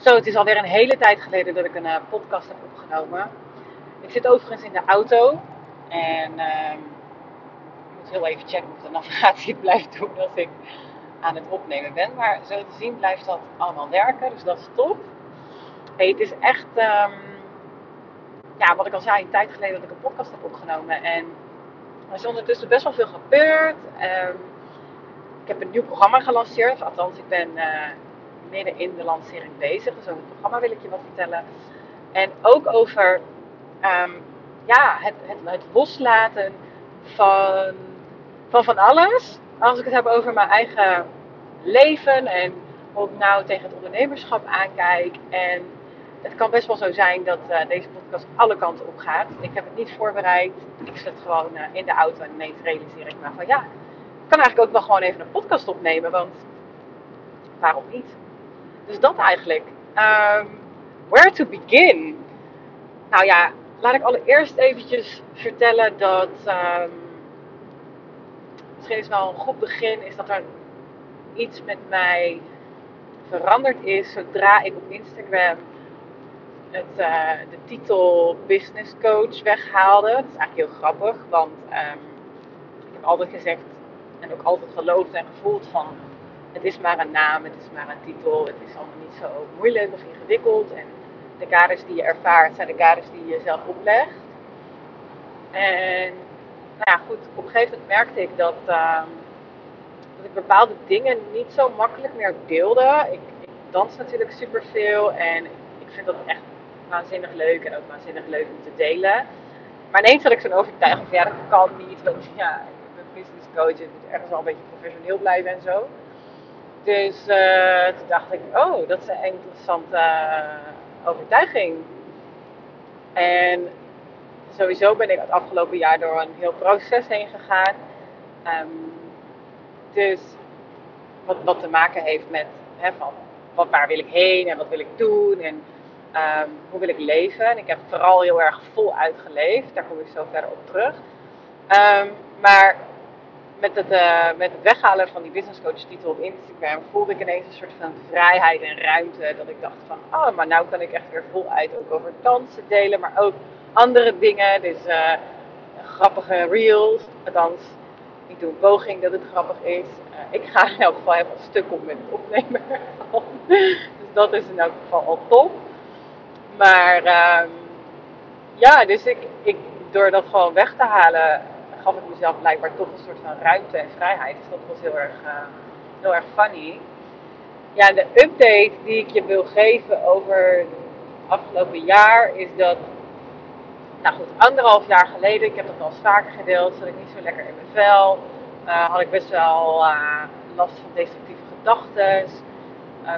Zo, het is alweer een hele tijd geleden dat ik een uh, podcast heb opgenomen. Ik zit overigens in de auto en uh, ik moet heel even checken of de navigatie blijft doen als ik aan het opnemen ben. Maar zo te zien blijft dat allemaal werken, dus dat is top. Hey, het is echt, um, ja, wat ik al zei, een tijd geleden dat ik een podcast heb opgenomen. En er is ondertussen best wel veel gebeurd. Um, ik heb een nieuw programma gelanceerd, althans ik ben... Uh, midden in de lancering bezig. Dus over het programma wil ik je wat vertellen. En ook over um, ja, het, het, het, loslaten van, van van alles. Als ik het heb over mijn eigen leven en hoe ik nou tegen het ondernemerschap aankijk. En het kan best wel zo zijn dat uh, deze podcast alle kanten op gaat. Ik heb het niet voorbereid. Ik zit gewoon uh, in de auto en ineens realiseer ik me van ja, ik kan eigenlijk ook wel gewoon even een podcast opnemen. Want waarom niet? Dus dat eigenlijk. Um, where to begin? Nou ja, laat ik allereerst eventjes vertellen dat. Um, misschien is wel een goed begin, is dat er iets met mij veranderd is zodra ik op Instagram het, uh, de titel Business Coach weghaalde. Dat is eigenlijk heel grappig, want um, ik heb altijd gezegd en ook altijd geloofd en gevoeld van het is maar een naam, het is maar een titel, het is allemaal niet zo moeilijk of ingewikkeld. En de kaders die je ervaart zijn de kaders die je zelf oplegt. En nou ja, goed, op een gegeven moment merkte ik dat, uh, dat ik bepaalde dingen niet zo makkelijk meer deelde. Ik, ik dans natuurlijk superveel en ik vind dat echt waanzinnig leuk en ook waanzinnig leuk om te delen. Maar ineens had ik zo'n overtuiging van ja, dat kan niet, want ja, ik ben business coach en moet ergens wel een beetje professioneel blijven en zo. Dus uh, toen dacht ik, oh, dat is een interessante uh, overtuiging. En sowieso ben ik het afgelopen jaar door een heel proces heen gegaan. Um, dus wat, wat te maken heeft met hè, van, wat, waar wil ik heen en wat wil ik doen en um, hoe wil ik leven. En ik heb vooral heel erg voluit geleefd, daar kom ik zo verder op terug. Um, maar met het, uh, met het weghalen van die business coach titel op Instagram voelde ik ineens een soort van vrijheid en ruimte. Dat ik dacht van, oh, maar nou kan ik echt weer voluit ook over dansen delen, maar ook andere dingen. Dus uh, grappige reels. Althans, ik doe een poging dat het grappig is. Uh, ik ga in elk geval helemaal stuk op met het opnemen. dus dat is in elk geval al top. Maar um, ja, dus ik, ik, door dat gewoon weg te halen gaf ik mezelf blijkbaar toch een soort van ruimte en vrijheid. Dus dat was heel erg, uh, heel erg funny. Ja, de update die ik je wil geven over het afgelopen jaar is dat, nou goed, anderhalf jaar geleden, ik heb dat al eens vaker gedeeld, zat ik niet zo lekker in mijn vel. Uh, had ik best wel uh, last van destructieve gedachten,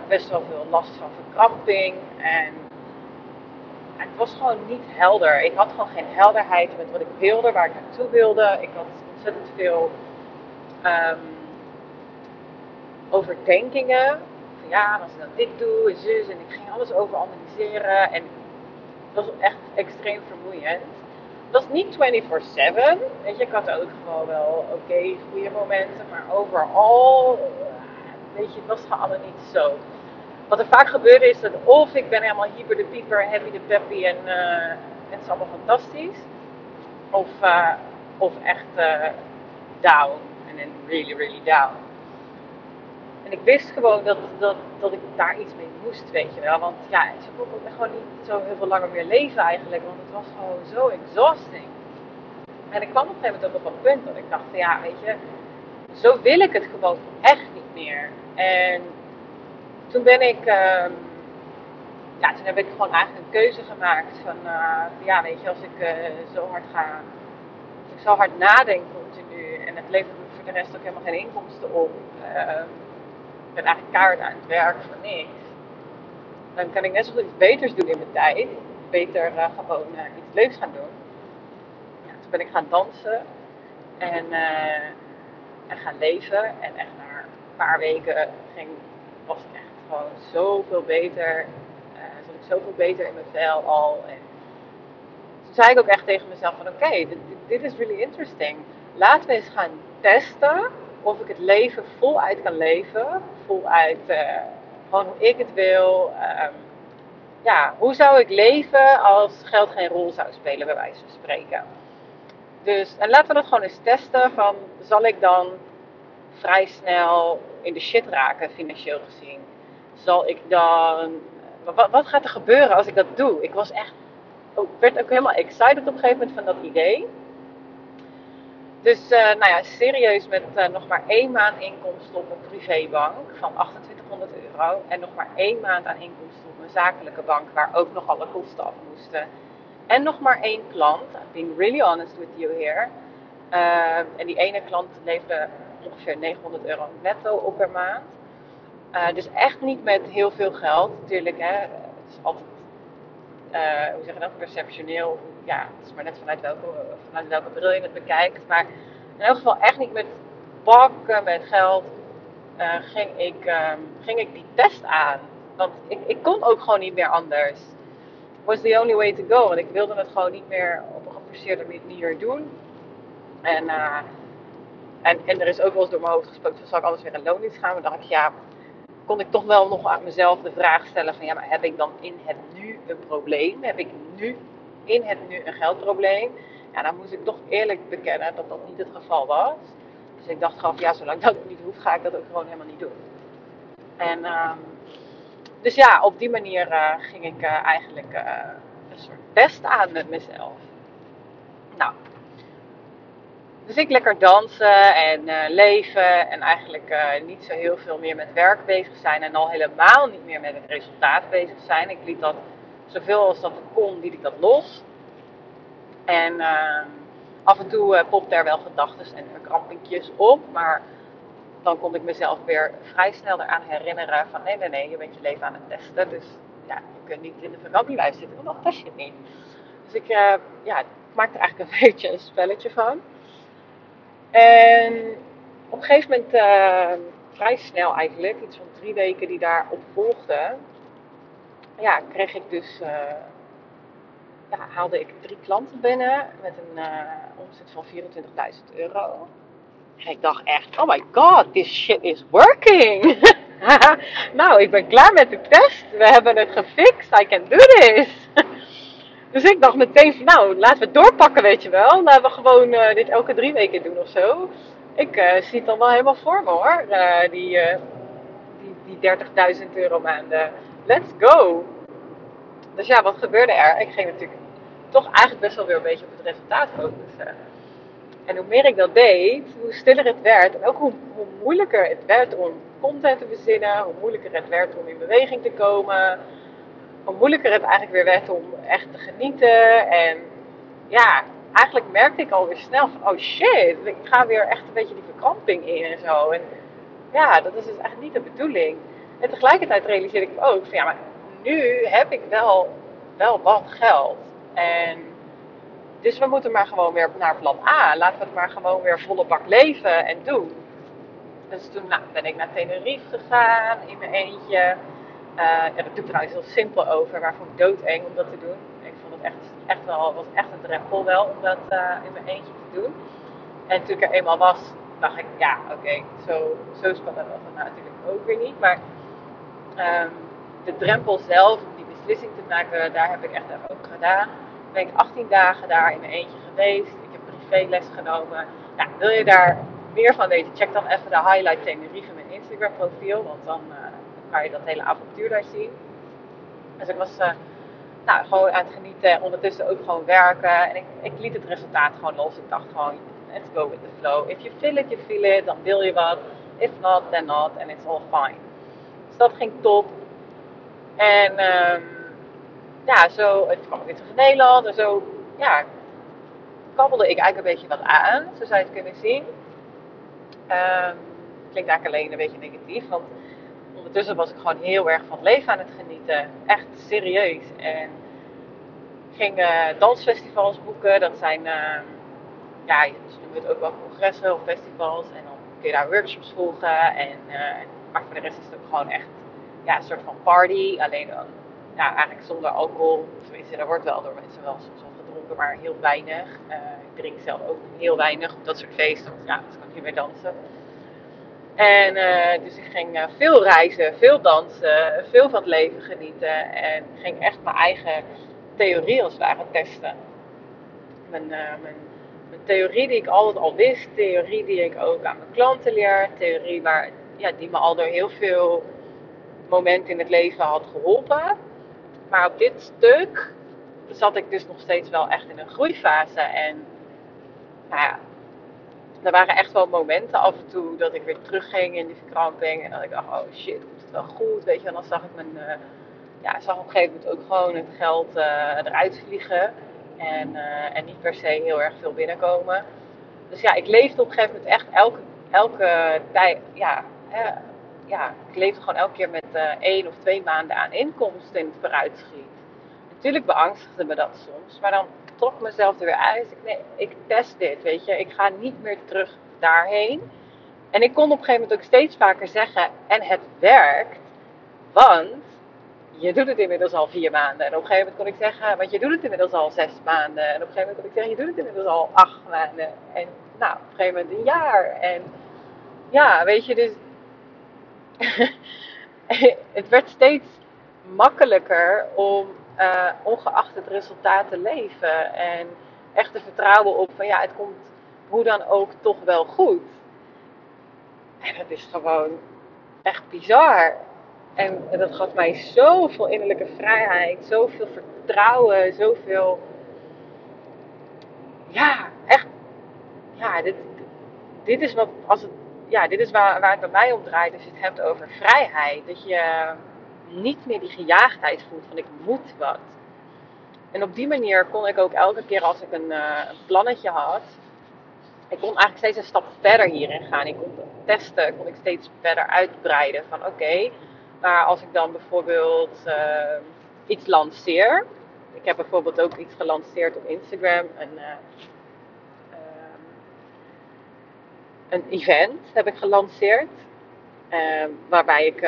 best wel veel last van verkramping en het was gewoon niet helder. Ik had gewoon geen helderheid met wat ik wilde, waar ik naartoe wilde. Ik had ontzettend veel um, overdenkingen. Van ja, als ik dan dit doe en zus. En ik ging alles over analyseren. En dat was echt extreem vermoeiend. Dat was niet 24-7. Weet je, ik had ook gewoon wel oké, goede momenten. Maar overal, weet je, het was gewoon allemaal niet zo. Wat er vaak gebeurde is dat of ik ben helemaal hyper de pieper, happy de peppy en uh, het is allemaal fantastisch. Of, uh, of echt uh, down. En really, really down. En ik wist gewoon dat, dat, dat ik daar iets mee moest, weet je wel. Want ja, ze kon gewoon niet zo heel veel langer meer leven eigenlijk. Want het was gewoon zo exhausting. En ik kwam op een gegeven moment op een punt dat ik dacht ja, weet je, zo wil ik het gewoon echt niet meer. En toen ben ik, uh, ja, toen heb ik gewoon eigenlijk een keuze gemaakt van, uh, ja, weet je, als ik uh, zo hard ga, als ik zo hard nadenk continu en het levert me voor de rest ook helemaal geen inkomsten op, ehm, ik ben eigenlijk kaart aan het werk voor niks, dan kan ik net zo goed iets beters doen in mijn tijd, beter uh, gewoon iets leuks gaan doen. Ja, toen ben ik gaan dansen en, en gaan leven en echt na een paar weken ging, was echt gewoon zoveel beter. Uh, zat ik zoveel beter in mijn vel al. En toen zei ik ook echt tegen mezelf van oké, dit, dit is really interesting. Laten we eens gaan testen of ik het leven voluit kan leven. Voluit uh, gewoon hoe ik het wil. Um, ja, hoe zou ik leven als geld geen rol zou spelen, bij wijze van spreken. Dus, en laten we dat gewoon eens testen van, zal ik dan vrij snel in de shit raken, financieel gezien? Zal ik dan, wat, wat gaat er gebeuren als ik dat doe? Ik was echt, ik werd ook helemaal excited op een gegeven moment van dat idee. Dus uh, nou ja, serieus met uh, nog maar één maand inkomsten op een privébank van 2800 euro. En nog maar één maand aan inkomsten op een zakelijke bank waar ook nog alle kosten af moesten. En nog maar één klant. I'm being really honest with you here. Uh, en die ene klant leverde ongeveer 900 euro netto op per maand. Dus echt niet met heel veel geld. Natuurlijk, hè, het is altijd, hoe zeg je dat, perceptioneel ja, het is maar net vanuit welke, vanuit welke bril je het bekijkt. Maar in elk geval echt niet met bakken met geld uh, ging, ik, um, ging ik die test aan. Want ik, ik kon ook gewoon niet meer anders. Was the only way to go. Want ik wilde het gewoon niet meer op een geforceerde manier doen. En, en, en er is ook wel eens door mijn hoofd gesproken, zal ik alles weer in loondienst gaan. Maar dacht ik, ja, kon ik toch wel nog aan mezelf de vraag stellen van, ja, maar heb ik dan in het nu een probleem? Heb ik nu in het nu een geldprobleem. Ja, dan moest ik toch eerlijk bekennen dat dat niet het geval was. Dus ik dacht gewoon, ja, zolang dat niet hoeft, ga ik dat ook gewoon helemaal niet doen. En um, dus ja, op die manier uh, ging ik uh, eigenlijk uh, een soort test aan met mezelf. Nou, dus ik lekker dansen en leven en eigenlijk niet zo heel veel meer met werk bezig zijn en al helemaal niet meer met het resultaat bezig zijn. Ik liet dat zoveel als dat kon, liet ik dat los. En uh, af en toe popte er wel gedachten en verkrampingjes op, maar dan kon ik mezelf weer vrij snel eraan herinneren van nee, nee, nee, je bent je leven aan het testen. Dus ja, je kunt niet in de verkrampinglijst zitten, want dan test je niet. Dus ik, ja, ik maakte er eigenlijk een beetje een spelletje van. En op een gegeven moment, vrij snel eigenlijk, iets van drie weken die daarop volgden, ja, kreeg ik dus, uh, ja, haalde ik drie klanten binnen met een uh, omzet van 24.000 euro. En ik dacht echt, oh my god, this shit is working. nou, ik ben klaar met de test. We hebben het gefixt. I can do this. dus ik dacht meteen van, nou, laten we doorpakken, weet je wel. Laten we gewoon uh, dit elke drie weken doen of zo. Ik uh, zie het dan wel helemaal voor me hoor. Uh, die die, die 30.000 euro maanden. Let's go! Dus ja, wat gebeurde er? Ik ging natuurlijk toch eigenlijk best wel weer een beetje op het resultaat focussen. En hoe meer ik dat deed, hoe stiller het werd. En ook hoe, hoe moeilijker het werd om content te verzinnen. Hoe moeilijker het werd om in beweging te komen. Hoe moeilijker het eigenlijk weer werd om echt te genieten. En ja, eigenlijk merkte ik alweer snel van, oh shit, ik ga weer echt een beetje die verkramping in en zo. En ja, dat is dus eigenlijk niet de bedoeling. En tegelijkertijd realiseerde ik me ook van, ja, maar nu heb ik wel, wel wat geld. En dus we moeten maar gewoon weer naar plan A. Laten we het maar gewoon weer volle bak leven en doen. Dus toen nou, ben ik naar Tenerife gegaan in mijn eentje. Uh, ja, dat doe ik trouwens heel simpel over, maar vond ik doodeng om dat te doen. Ik vond het echt, echt wel, was echt een drempel wel om dat uh, in mijn eentje te doen. En toen ik er eenmaal was, dacht ik, ja, oké, zo, zo spannend was het nou natuurlijk ook weer niet. Maar um, de drempel zelf, om die beslissing te maken, daar heb ik echt even ook gedaan. Ben ik 18 dagen daar in mijn eentje geweest. Ik heb privéles genomen. Nou, wil je daar meer van weten? Check dan even de highlight Tenerife in mijn Instagram profiel. Want dan uh, kan je dat hele avontuur daar zien. Dus ik was uh, nou, gewoon aan het genieten. Ondertussen ook gewoon werken. En ik, ik liet het resultaat gewoon los. Ik dacht gewoon, let's go with the flow. If you feel it, you feel it. Dan wil je wat. If not, then not. And it's all fine. Dus dat ging top. En um, ja, zo, kwam ik weer terug in Nederland. En zo, ja, kabbelde ik eigenlijk een beetje wat aan. Zo zou je het kunnen zien. Um, klinkt eigenlijk alleen een beetje negatief. Want ondertussen was ik gewoon heel erg van het leven aan het genieten. Echt serieus. En ging dansfestivals boeken. Dat zijn, uh, ja, ze noemen het ook wel congressen of festivals. En dan kun je daar workshops volgen. En, uh, maar voor de rest is het ook gewoon echt ja, een soort van party. Alleen dan, ja, eigenlijk zonder alcohol. Tenminste, er wordt wel door mensen wel soms gedronken, maar heel weinig. Uh, ik drink zelf ook heel weinig op dat soort feesten. Want ja, dan kan ik niet meer dansen. En uh, dus ik ging uh, veel reizen, veel dansen, veel van het leven genieten. En ging echt mijn eigen theorie als het ware testen. Mijn, uh, mijn, mijn, theorie die ik altijd al wist, theorie die ik ook aan mijn klanten leer, theorie waar, ja, die me al door heel veel momenten in het leven had geholpen. Maar op dit stuk zat ik dus nog steeds wel echt in een groeifase. En nou ja, er waren echt wel momenten af en toe dat ik weer terugging in die verkramping. En dat ik dacht, oh shit, komt het wel goed? Weet je, en dan zag ik mijn, uh, ja, zag op een gegeven moment ook gewoon het geld uh, eruit vliegen. En, uh, en niet per se heel erg veel binnenkomen. Dus ja, ik leefde op een gegeven moment echt elke, elke tijd, ja, ja, ik leefde gewoon elke keer met één of twee maanden aan inkomsten in het vooruitschiet. Natuurlijk beangstigde me dat soms, maar dan trok mezelf er weer uit. Ik, nee, ik test dit, weet je. Ik ga niet meer terug daarheen. En ik kon op een gegeven moment ook steeds vaker zeggen, en het werkt, want je doet het inmiddels al vier maanden. En op een gegeven moment kon ik zeggen, want je doet het inmiddels al zes maanden. En op een gegeven moment kon ik zeggen, je doet het inmiddels al acht maanden. En nou, op een gegeven moment een jaar. En ja, weet je, dus het werd steeds makkelijker om uh, ongeacht het resultaat te leven. En echt te vertrouwen op van ja, het komt hoe dan ook toch wel goed. En dat is gewoon echt bizar. En dat gaf mij zoveel innerlijke vrijheid, zoveel vertrouwen, zoveel. Ja, echt. Ja, dit, dit is wat. Als het, ja, dit is waar, waar het bij mij om draait. Als je het hebt over vrijheid. Dat je niet meer die gejaagdheid voelt van ik moet wat. En op die manier kon ik ook elke keer als ik een, uh, plannetje had, ik kon eigenlijk steeds een stap verder hierin gaan. Ik kon testen, kon ik steeds verder uitbreiden van oké, maar als ik dan bijvoorbeeld uh, iets lanceer. Ik heb bijvoorbeeld ook iets gelanceerd op Instagram, een, uh, een event heb ik gelanceerd. waarbij ik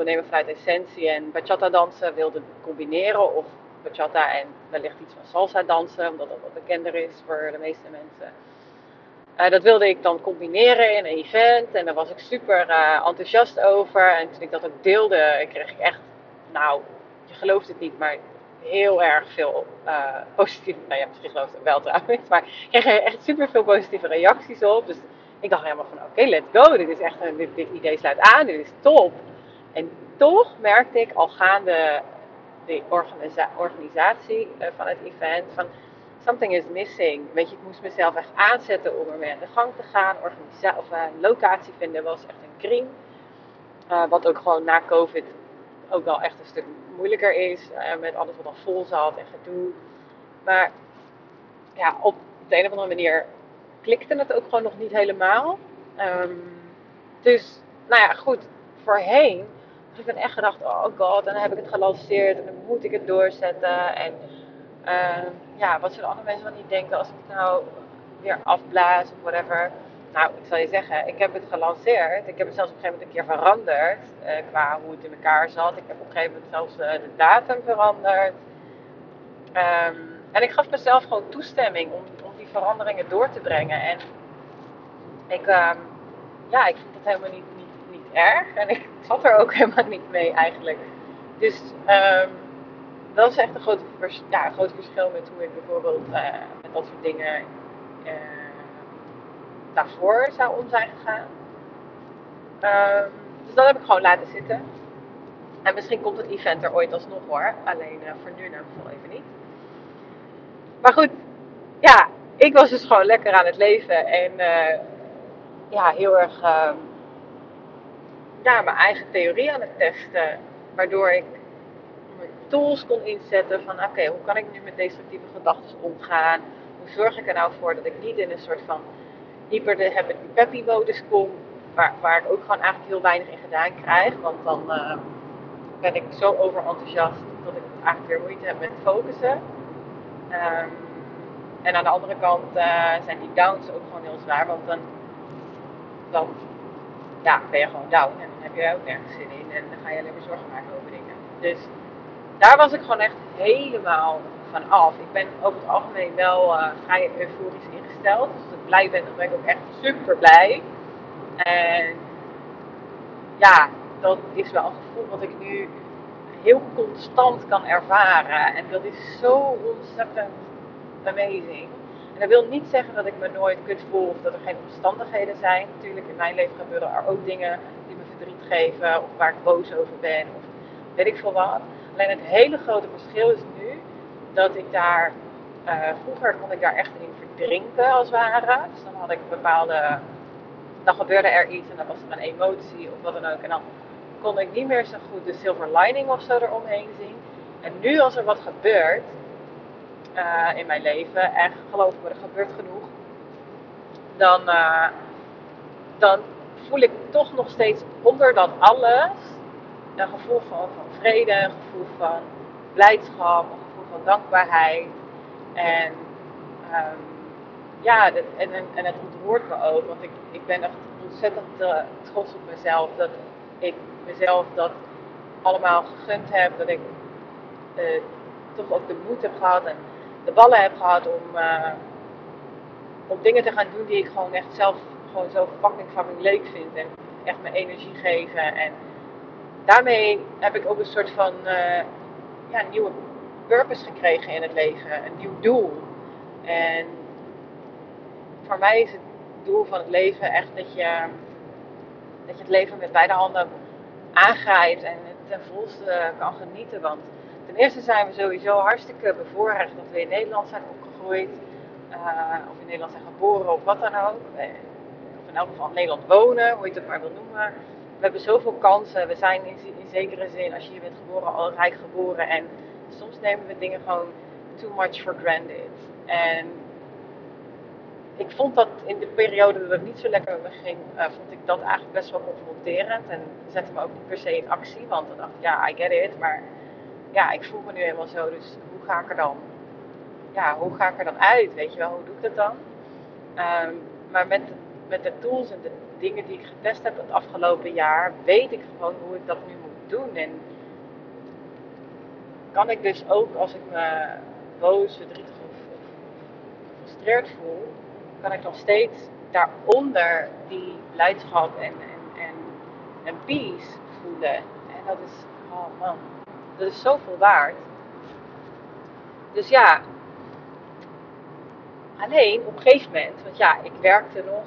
ondernemen vanuit essentie en bachata dansen wilde combineren. Of bachata en wellicht iets van salsa dansen, omdat dat wat bekender is voor de meeste mensen. Uh, dat wilde ik dan combineren in een event en daar was ik super uh, enthousiast over. En toen ik dat ook deelde, kreeg ik echt, nou, je gelooft het niet, maar heel erg veel uh, positieve, nou ja, misschien geloof het wel trouwens, maar kreeg echt super veel positieve reacties op. Dus ik dacht helemaal van, oké, let's go, dit is echt, dit, dit idee sluit aan, dit is top. En toch merkte ik al gaande de organisa organisatie uh, van het event van something is missing. Weet je, ik moest mezelf echt aanzetten om ermee aan de gang te gaan. Organisa of uh, locatie vinden was echt een kring. Uh, wat ook gewoon na COVID ook wel echt een stuk moeilijker is. met alles wat al vol zat en gedoe. Maar ja, op de een of andere manier klikte het ook gewoon nog niet helemaal. Um, dus, nou ja, goed. Voorheen ik ben echt gedacht, oh god, en dan heb ik het gelanceerd en dan moet ik het doorzetten. En uh, ja, wat zullen andere mensen wel niet denken als ik het nou weer afblaas of whatever. Nou, ik zal je zeggen, ik heb het gelanceerd. Ik heb het zelfs op een gegeven moment een keer veranderd uh, qua hoe het in elkaar zat. Ik heb op een gegeven moment zelfs uh, de datum veranderd. Um, en ik gaf mezelf gewoon toestemming om, om die veranderingen door te brengen. En ik, um, ja, ik vond het helemaal niet erg. En ik zat er ook helemaal niet mee eigenlijk. Dus um, dat is echt een groot, ja, groot verschil met hoe ik bijvoorbeeld uh, met dat soort dingen uh, daarvoor zou om zijn gegaan. Um, dus dat heb ik gewoon laten zitten. En misschien komt het event er ooit alsnog hoor. Alleen uh, voor nu in ieder geval even niet. Maar goed, ja, ik was dus gewoon lekker aan het leven. En ja, heel erg ehm, ja, mijn eigen theorie aan het testen. Waardoor ik tools kon inzetten van oké, hoe kan ik nu met destructieve gedachten omgaan? Hoe zorg ik er nou voor dat ik niet in een soort van hyper peppy modus kom. Waar, waar ik ook gewoon eigenlijk heel weinig in gedaan krijg. Want dan uh, ben ik zo overenthousiast dat ik eigenlijk weer moeite heb met focussen. Um, en aan de andere kant uh, zijn die downs ook gewoon heel zwaar. Want dan, dan ja, ben je gewoon down en dan heb je ook nergens zin in en dan ga je alleen maar zorgen maken over dingen. Dus daar was ik gewoon echt helemaal van af. Ik ben over het algemeen wel uh, vrij euforisch ingesteld. Dus als ik blij ben, dan ben ik ook echt super blij. En ja, dat is wel een gevoel wat ik nu heel constant kan ervaren. En dat is zo ontzettend amazing. Dat wil niet zeggen dat ik me nooit kut voel of dat er geen omstandigheden zijn. Natuurlijk, in mijn leven gebeuren er ook dingen die me verdriet geven of waar ik boos over ben of weet ik veel wat. Alleen het hele grote verschil is nu dat ik daar, uh, vroeger kon ik daar echt in verdrinken als het ware. Dus dan had ik bepaalde, dan gebeurde er iets en dan was er een emotie of wat dan ook. En dan kon ik niet meer zo goed de silver lining of zo eromheen zien. En nu als er wat gebeurt uh, in mijn leven, en geloof me, er gebeurt genoeg, dan, uh, dan voel ik toch nog steeds onder dat alles een gevoel van, van vrede, een gevoel van blijdschap, een gevoel van dankbaarheid. En um, ja, en, en, en, het ontroert me ook, want ik, ik ben echt ontzettend uh, trots op mezelf dat ik mezelf dat allemaal gegund heb. Dat ik toch ook de moed heb gehad en de ballen heb gehad om, uh, om dingen te gaan doen die ik gewoon echt zelf gewoon zo fucking fucking leuk vind. En echt mijn energie geven. En daarmee heb ik ook een soort van uh, ja, nieuwe purpose gekregen in het leven. Een nieuw doel. En voor mij is het doel van het leven echt dat je, dat je het leven met beide handen aangrijpt en ten volste kan genieten. Want ten eerste zijn we sowieso hartstikke bevoorrecht dat we in Nederland zijn opgegroeid. Uh, of in Nederland zijn geboren of wat dan ook. Of in elk geval in Nederland wonen, hoe je het maar wil noemen. We hebben zoveel kansen. We zijn in, in zekere zin, als je hier bent geboren, al rijk geboren. En soms nemen we dingen gewoon too much for granted. En ik vond dat in de periode dat het niet zo lekker met me ging, uh, vond ik dat eigenlijk best wel confronterend. En zette me ook niet per se in actie, want dan dacht ja, I get it. Maar ja, ik voel me nu helemaal zo, dus hoe ga ik er dan, ja, hoe ga ik er dan uit? Weet je wel, hoe doe ik dat dan? Um, maar met, met de tools en de dingen die ik getest heb het afgelopen jaar, weet ik gewoon hoe ik dat nu moet doen. En kan ik dus ook als ik me boos, verdrietig of gefrustreerd voel, kan ik nog steeds daaronder die blijdschap en, en, en, en peace voelen. En dat is, oh man, dat is zoveel waard. Dus ja, alleen op een gegeven moment, want ja, ik werkte nog,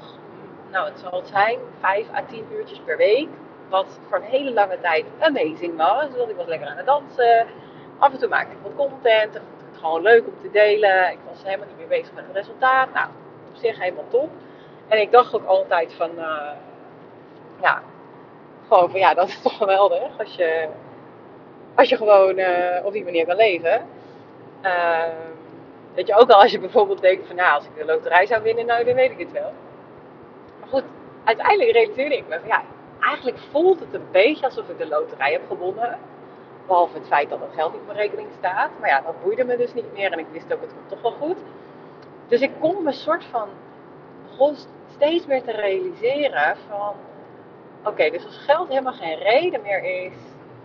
nou het zal het zijn, 5 à 10 uurtjes per week. Wat voor een hele lange tijd amazing was. Want ik was lekker aan het dansen. Af en toe maakte ik wat content. Ik vond het gewoon leuk om te delen. Ik was helemaal niet meer bezig met het resultaat. Nou, op zich helemaal top. En ik dacht ook altijd van, uh, ja, gewoon van ja, dat is toch geweldig als je, als je gewoon uh, op die manier kan leven. Uh, weet je, ook al als je bijvoorbeeld denkt van, nou, als ik de loterij zou winnen, nou, dan weet ik het wel. Maar goed, uiteindelijk realiseerde ik me van, ja, eigenlijk voelt het een beetje alsof ik de loterij heb gewonnen. Behalve het feit dat er geld niet op mijn rekening staat. Maar ja, dat boeide me dus niet meer. En ik wist ook, het komt toch wel goed. Dus ik kon me soort van begon steeds meer te realiseren van... Oké, dus als geld helemaal geen reden meer is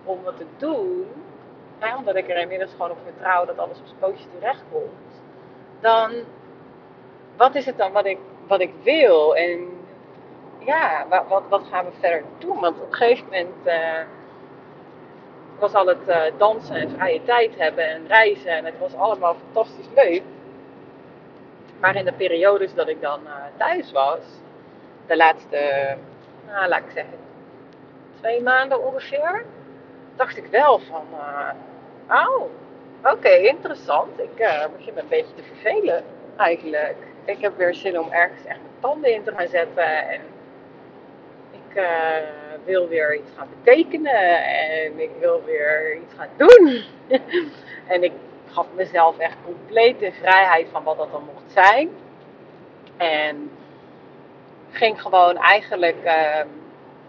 om wat te doen... Omdat ik er inmiddels gewoon op vertrouw dat alles op zijn pootjes terecht komt... Dan, wat is het dan wat ik, wat ik wil? En ja, wat, wat, wat gaan we verder doen? Want op een gegeven moment... Uh, was al het uh, dansen en vrije tijd hebben en reizen. En het was allemaal fantastisch leuk. Maar in de periodes dat ik dan uh, thuis was, de laatste, nou, laat ik zeggen, twee maanden ongeveer, dacht ik wel van, uh, oh, oké, interessant. Ik uh, begin me een beetje te vervelen eigenlijk. Ik heb weer zin om ergens echt mijn tanden in te gaan zetten en ik wil weer iets gaan betekenen en ik wil weer iets gaan doen. en ik gaf mezelf echt compleet de vrijheid van wat dat dan mocht zijn. En ging gewoon eigenlijk,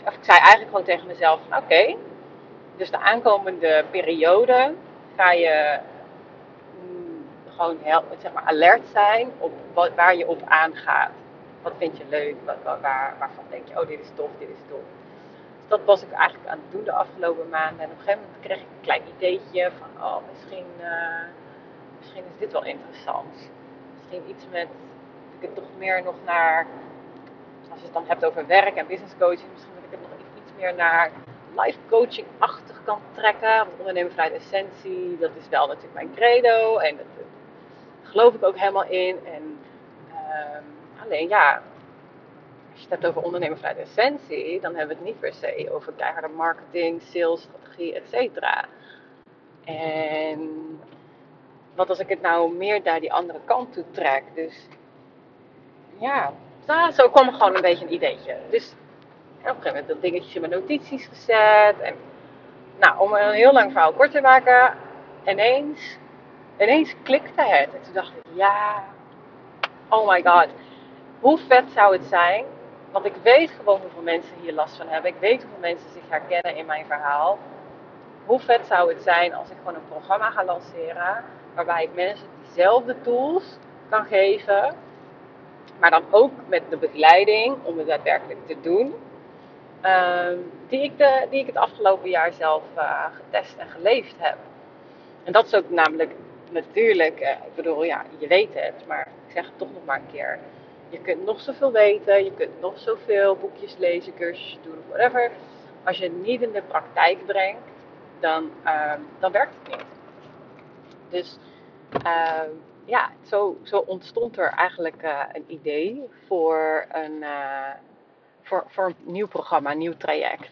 of ik zei eigenlijk gewoon tegen mezelf: oké, dus de aankomende periode ga je mm, gewoon heel, zeg maar alert zijn op wat, waar je op aangaat. Wat vind je leuk? Wat, waar, waarvan denk je, oh dit is tof, dit is tof. Dus dat was ik eigenlijk aan het doen de afgelopen maanden. En op een gegeven moment kreeg ik een klein ideetje van, oh misschien, uh, misschien is dit wel interessant. Misschien iets met, ik het toch meer nog naar, als je het dan hebt over werk en business coaching, misschien dat ik het nog iets meer naar life coaching-achtig kan trekken. Want ondernemen essentie, dat is wel natuurlijk mijn credo. En dat, daar geloof ik ook helemaal in. En ehm, alleen ja, als je het hebt over ondernemen essentie, dan hebben we het niet per se over keiharde marketing, sales, strategie, et cetera. En wat als ik het nou meer naar die andere kant toe trek? Dus ja, zo kwam gewoon een beetje een ideetje. Dus op een gegeven moment dat dingetjes in mijn notities gezet. En nou, om een heel lang verhaal kort te maken, ineens, ineens klikte het. En toen dacht ik, ja, oh my god, hoe vet zou het zijn? Want ik weet gewoon hoeveel mensen hier last van hebben. Ik weet hoeveel mensen zich herkennen in mijn verhaal. Hoe vet zou het zijn als ik gewoon een programma ga lanceren waarbij ik mensen diezelfde tools kan geven, maar dan ook met de begeleiding om het daadwerkelijk te doen, die, ik die ik het afgelopen jaar zelf uh, getest en geleefd heb. En dat is ook namelijk natuurlijk, uh, ik bedoel, ja, je weet het, maar ik zeg het toch nog maar een keer. Je kunt nog zoveel weten, je kunt nog zoveel boekjes lezen, cursusjes doen, whatever. Als je het niet in de praktijk brengt, dan, uh, dan werkt het niet. Dus uh, ja, zo, zo, ontstond er eigenlijk uh, een idee voor een, voor, voor een nieuw programma, een nieuw traject.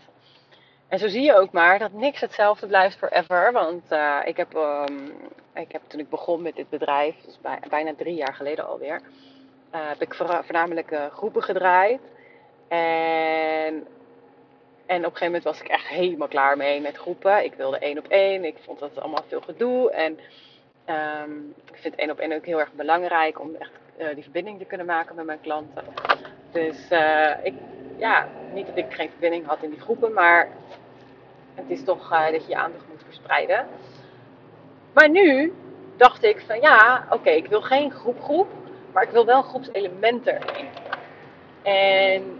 En zo zie je ook maar dat niks hetzelfde blijft forever. Want ik, heb, um, ik heb toen ik begon met dit bedrijf, dus bij, bijna drie jaar geleden alweer, heb ik voornamelijk groepen gedraaid. En en op een gegeven moment was ik echt helemaal klaar mee met groepen. Ik wilde één op één. Ik vond dat allemaal veel gedoe. En um, ik vind één op één ook heel erg belangrijk om echt die verbinding te kunnen maken met mijn klanten. Dus ik, ja, niet dat ik geen verbinding had in die groepen, maar het is toch uh, dat je je aandacht moet verspreiden. Maar nu dacht ik van ja, oké, ik wil geen groep groep, maar ik wil wel groepselementen erin. En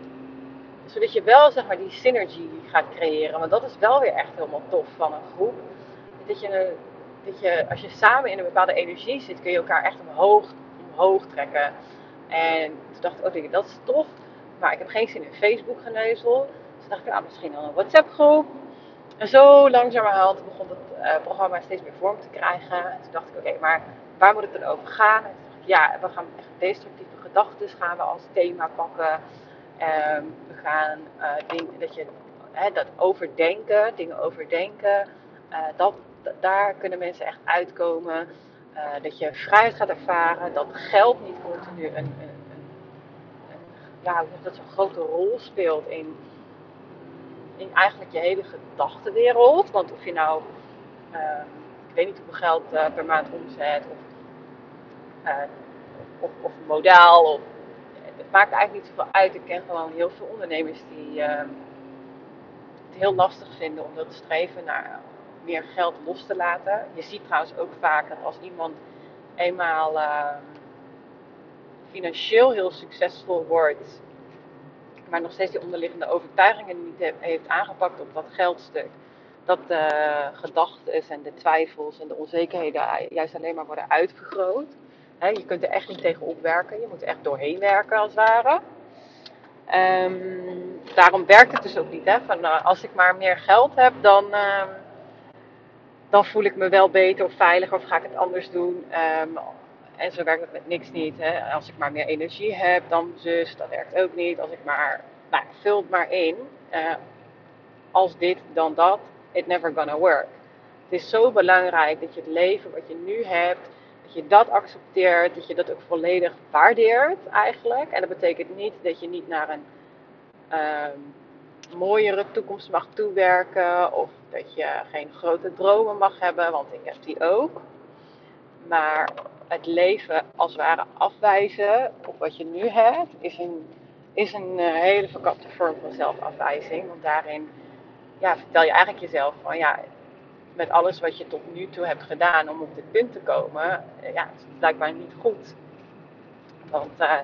zodat je wel zeg maar die synergy gaat creëren. Want dat is wel weer echt helemaal tof van een groep. Dat je, dat je als je samen in een bepaalde energie zit, kun je elkaar echt omhoog, omhoog trekken. En toen dacht ik, oh dat is tof. Maar ik heb geen zin in Facebook geneuzel. Dus dacht ik, nou, misschien wel een WhatsApp groep. En zo langzamerhand begon het uh, programma steeds meer vorm te krijgen. En toen dacht ik, oké, maar waar moet het dan over gaan? Ja, we gaan echt destructieve gedachten gaan we als thema pakken. Um, we gaan dingen, dat je hè, dat overdenken, dingen overdenken, uh, dat, daar kunnen mensen echt uitkomen. Dat je vrijheid gaat ervaren, dat geld niet continu een, een, ja, dat zo'n grote rol speelt in, in eigenlijk je hele gedachtenwereld. Want of je nou, ik weet niet hoeveel geld per maand omzet, of, of, of modaal, of het maakt eigenlijk niet zoveel uit. Ik ken gewoon heel veel ondernemers die uh, het heel lastig vinden om dat streven naar meer geld los te laten. Je ziet trouwens ook vaak dat als iemand eenmaal uh, financieel heel succesvol wordt, maar nog steeds die onderliggende overtuigingen niet heeft aangepakt op dat geldstuk, dat de gedachten en de twijfels en de onzekerheden juist alleen maar worden uitvergroot je kunt er echt niet tegen opwerken. Je moet er echt doorheen werken als het ware. Um, daarom werkt het dus ook niet. Hè? Van, uh, als ik maar meer geld heb, dan, uh, dan voel ik me wel beter of veiliger of ga ik het anders doen. Um, en zo werkt het met niks niet. Hè? Als ik maar meer energie heb, dan zus, dat werkt ook niet. Als ik maar, nou, vul het maar in. Uh, als dit, dan dat. It never gonna work. Het is zo belangrijk dat je het leven wat je nu hebt, dat je dat accepteert, dat je dat ook volledig waardeert eigenlijk. En dat betekent niet dat je niet naar een uh, mooiere toekomst mag toewerken of dat je geen grote dromen mag hebben, want ik heb die ook. Maar het leven als het ware afwijzen op wat je nu hebt, is een, is een eh, hele verkapte vorm van zelfafwijzing. Want daarin ja, vertel je eigenlijk jezelf van ja, met alles wat je tot nu toe hebt gedaan om op dit punt te komen, eh, ja, het is blijkbaar niet goed. Want uh,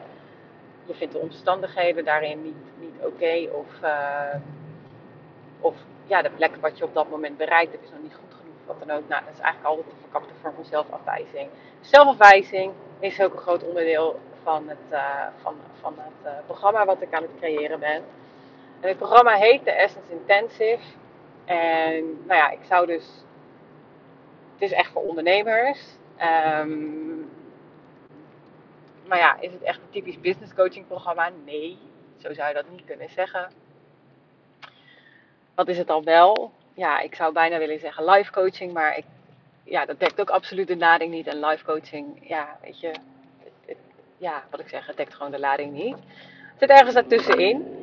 je vindt de omstandigheden daarin niet, niet oké of, of ja, de plek wat je op dat moment bereikt hebt is nog niet goed. Wat dan ook. Nou, dat is eigenlijk altijd een verkapte vorm van zelfafwijzing. Zelfafwijzing is ook een groot onderdeel van het, uh, van, van het programma wat ik aan het creëren ben. En het programma heet de Essence Intensive. En nou ja, ik zou dus. Het is echt voor ondernemers. Ehm, maar ja, is het echt een typisch business coaching programma? Nee, zo zou je dat niet kunnen zeggen. Wat is het dan wel? Ja, ik zou bijna willen zeggen live coaching, maar ik, ja, dat dekt ook absoluut de lading niet. En live coaching, ja, weet je, ja, wat ik zeg, het dekt gewoon de lading niet. Het zit ergens daartussenin.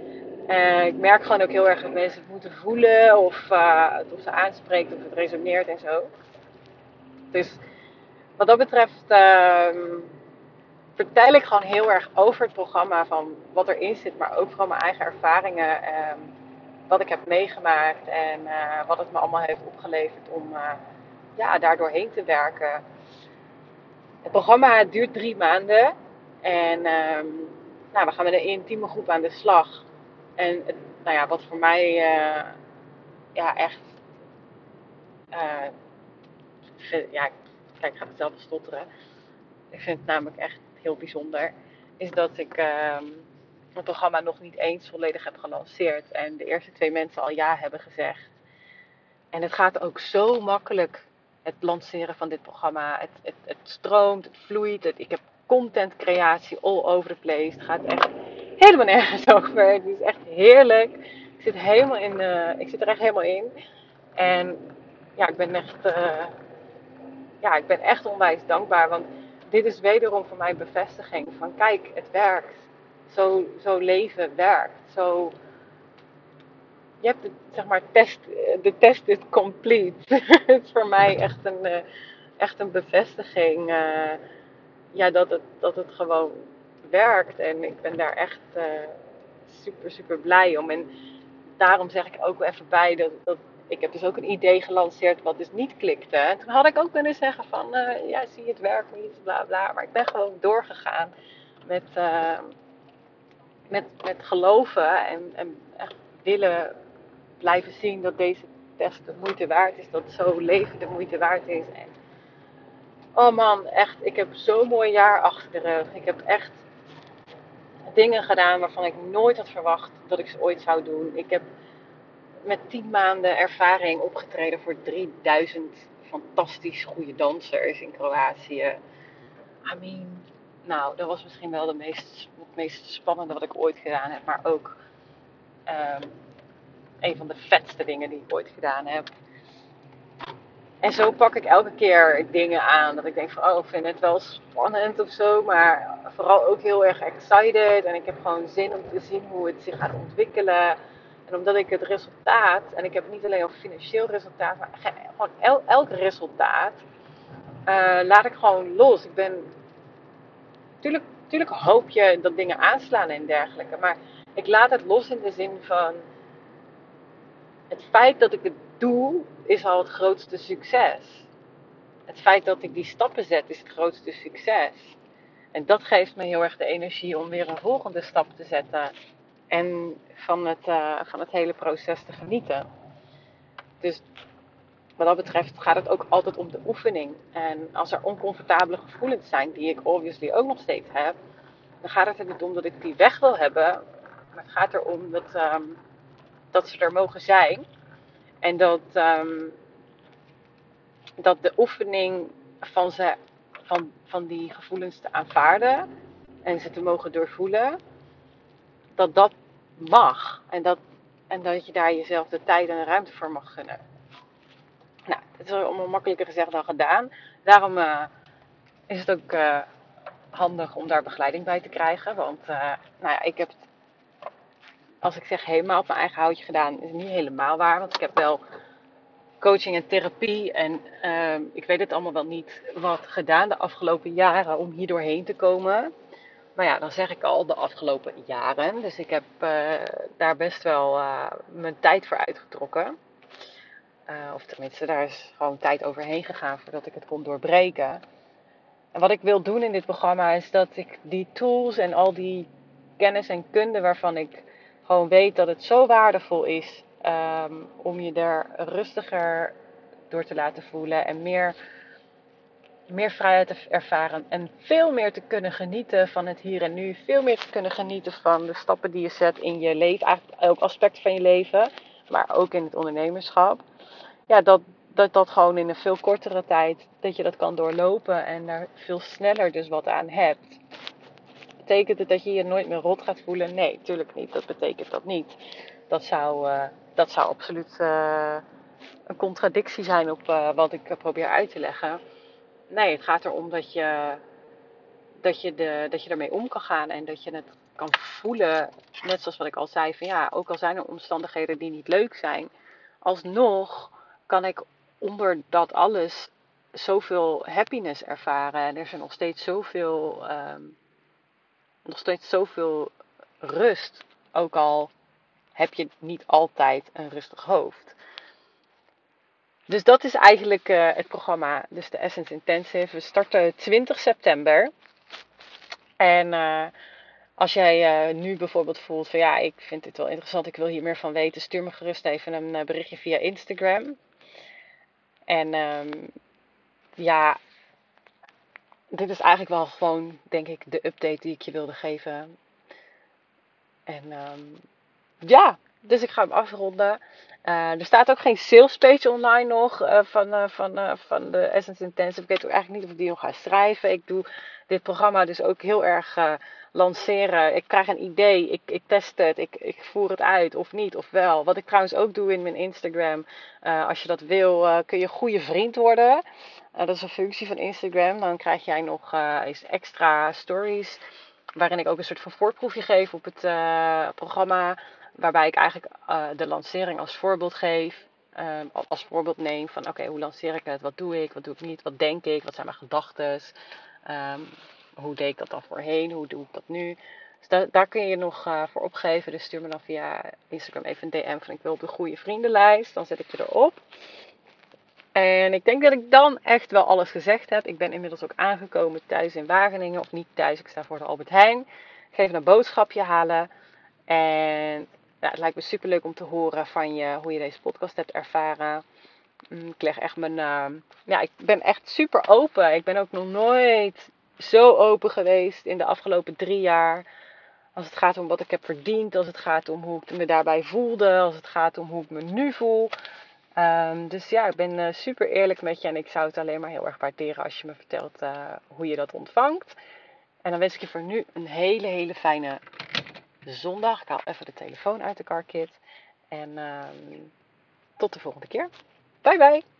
Uh, ik merk gewoon ook heel erg dat mensen het moeten voelen of, uh, of ze aanspreekt of het resoneert en zo. Dus wat dat betreft uh, vertel ik gewoon heel erg over het programma van wat erin zit, maar ook van mijn eigen ervaringen, ehm, wat ik heb meegemaakt en eh, wat het me allemaal heeft opgeleverd om ja, daar doorheen te werken. Het programma duurt drie maanden en ehm, nou, we gaan met een intieme groep aan de slag. En nou ja, wat voor mij uh, ja, echt. Ja, kijk, ik ga het zelf stotteren. Ik vind het namelijk echt heel bijzonder. Is dat ik uh, het programma nog niet eens volledig heb gelanceerd. En de eerste twee mensen al ja hebben gezegd. En het gaat ook zo makkelijk, het lanceren van dit programma. Het, het, het stroomt, het vloeit. Ik heb content creatie all over the place. Het gaat echt helemaal nergens over. Het is echt heerlijk. Ik zit, helemaal in, uh, ik zit er echt helemaal in. En ja, ik ben echt, uh, ja, ik ben echt onwijs dankbaar. Want dit is wederom voor mij bevestiging van kijk, het werkt. Zo, zo leven werkt. Zo, je hebt het, zeg maar, test, de test is complete. het is voor mij echt een, uh, echt een bevestiging ja, dat, het, dat het gewoon werkt. En ik ben daar echt uh, super, super blij om. En daarom zeg ik ook even bij dat, dat ik heb dus ook een idee gelanceerd wat dus niet klikte. En toen had ik ook kunnen zeggen van, uh, ja, zie je het werkt niet, bla bla. Maar ik ben gewoon doorgegaan met, uh, met, met geloven en, en echt willen blijven zien dat deze test de moeite waard is. Dat zo leven de moeite waard is. En oh man, echt, ik heb zo'n mooi jaar achter de rug. Ik heb echt dingen gedaan waarvan ik nooit had verwacht dat ik ze ooit zou doen. Ik heb met 10 maanden ervaring opgetreden voor 3000 fantastisch goede dansers in Kroatië. I mean, nou, dat was misschien wel de meest, het meest spannende wat ik ooit gedaan heb, maar ook um, een van de vetste dingen die ik ooit gedaan heb. En zo pak ik elke keer dingen aan. Dat ik denk van, oh, ik vind het wel spannend of zo. Maar vooral ook heel erg excited. En ik heb gewoon zin om te zien hoe het zich gaat ontwikkelen. En omdat ik het resultaat, en ik heb niet alleen over financieel resultaat, maar gewoon el, elk resultaat, uh, laat ik gewoon los. Ik ben, tuurlijk, tuurlijk hoop je dat dingen aanslaan en dergelijke. Maar ik laat het los in de zin van, het feit dat ik het doe, is al het grootste succes. Het feit dat ik die stappen zet, is het grootste succes. En dat geeft me heel erg de energie om weer een volgende stap te zetten. En van het, uh, van het hele proces te genieten. Dus wat dat betreft gaat het ook altijd om de oefening. En als er oncomfortabele gevoelens zijn, die ik obviously ook nog steeds heb, dan gaat het er niet om dat ik die weg wil hebben. Maar het gaat erom dat, um, dat ze er mogen zijn. En dat, um, dat de oefening van, ze, van, van die gevoelens te aanvaarden en ze te mogen doorvoelen, dat dat mag. En dat, en dat je daar jezelf de tijd en de ruimte voor mag gunnen. Nou, het is allemaal makkelijker gezegd dan gedaan. Daarom uh, is het ook uh, handig om daar begeleiding bij te krijgen. Want uh, nou ja, ik heb het als ik zeg helemaal op mijn eigen houtje gedaan, is het niet helemaal waar. Want ik heb wel coaching en therapie en uh, ik weet het allemaal wel niet wat gedaan de afgelopen jaren om hier doorheen te komen. Maar ja, dan zeg ik al de afgelopen jaren. Dus ik heb daar best wel mijn tijd voor uitgetrokken. Uh, of tenminste, daar is gewoon tijd overheen gegaan voordat ik het kon doorbreken. En wat ik wil doen in dit programma is dat ik die tools en al die kennis en kunde waarvan ik gewoon weet dat het zo waardevol is um, om je er rustiger door te laten voelen en meer meer vrijheid te ervaren en veel meer te kunnen genieten van het hier en nu. Veel meer te kunnen genieten van de stappen die je zet in je leven, eigenlijk elk aspect van je leven, maar ook in het ondernemerschap. Ja, dat dat, dat gewoon in een veel kortere tijd, dat je dat kan doorlopen en daar veel sneller dus wat aan hebt. Betekent het dat je je nooit meer rot gaat voelen? Nee, tuurlijk niet. Dat betekent dat niet. Dat zou, uh, dat zou absoluut uh, een contradictie zijn op uh, wat ik probeer uit te leggen. Nee, het gaat erom dat je, dat, je de, dat je ermee om kan gaan en dat je het kan voelen. Net zoals wat ik al zei, van ja, ook al zijn er omstandigheden die niet leuk zijn, alsnog kan ik onder dat alles zoveel happiness ervaren. En er er nog steeds zoveel, um, nog steeds zoveel rust. Ook al heb je niet altijd een rustig hoofd. Dus dat is eigenlijk uh, het programma, dus de Essence Intensive. We starten 20 september. En uh, als jij uh, nu bijvoorbeeld voelt van ja, ik vind dit wel interessant, ik wil hier meer van weten, stuur me gerust even een berichtje via Instagram. En um, ja, dit is eigenlijk wel gewoon, denk ik, de update die ik je wilde geven. En um, ja, dus ik ga hem afronden. Uh, er staat ook geen sales page online nog uh, van, uh, van, van de Essence Intensive. Ik weet ook eigenlijk niet of ik die nog ga schrijven. Ik doe dit programma dus ook heel erg lanceren. Ik krijg een idee, ik, ik test het, ik, ik voer het uit of niet of wel. Wat ik trouwens ook doe in mijn Instagram. als je dat wil, kun je goede vriend worden. dat is een functie van Instagram. Dan krijg jij nog eens extra stories. Waarin ik ook een soort van voorproefje geef op het programma waarbij ik eigenlijk de lancering als voorbeeld geef. Als voorbeeld neem van oké, hoe lanceer ik het? Wat doe ik? Wat doe ik niet? Wat denk ik? Wat zijn mijn gedachten? Um, hoe deed ik dat dan voorheen? Hoe doe ik dat nu? Dus da daar kun je nog uh, voor opgeven. Dus stuur me dan via Instagram even een DM van ik wil op de goede vriendenlijst. Dan zet ik je erop. En ik denk dat ik dan echt wel alles gezegd heb. Ik ben inmiddels ook aangekomen thuis in Wageningen. Of niet thuis, ik sta voor de Albert Heijn. Ik ga even een boodschapje halen. En het lijkt me super leuk om te horen van je hoe je deze podcast hebt ervaren. Mm, ik leg echt mijn. Uh, ja, ik ben echt super open. Ik ben ook nog nooit zo open geweest in de afgelopen drie jaar. Als het gaat om wat ik heb verdiend, als het gaat om hoe ik me daarbij voelde, als het gaat om hoe ik me nu voel. Um, dus ja, ik ben uh, super eerlijk met je en ik zou het alleen maar heel erg waarderen als je me vertelt uh, hoe je dat ontvangt. En dan wens ik je voor nu een hele, hele fijne zondag. Ik haal even de telefoon uit de carkit. En uh, tot de volgende keer. Bye bye!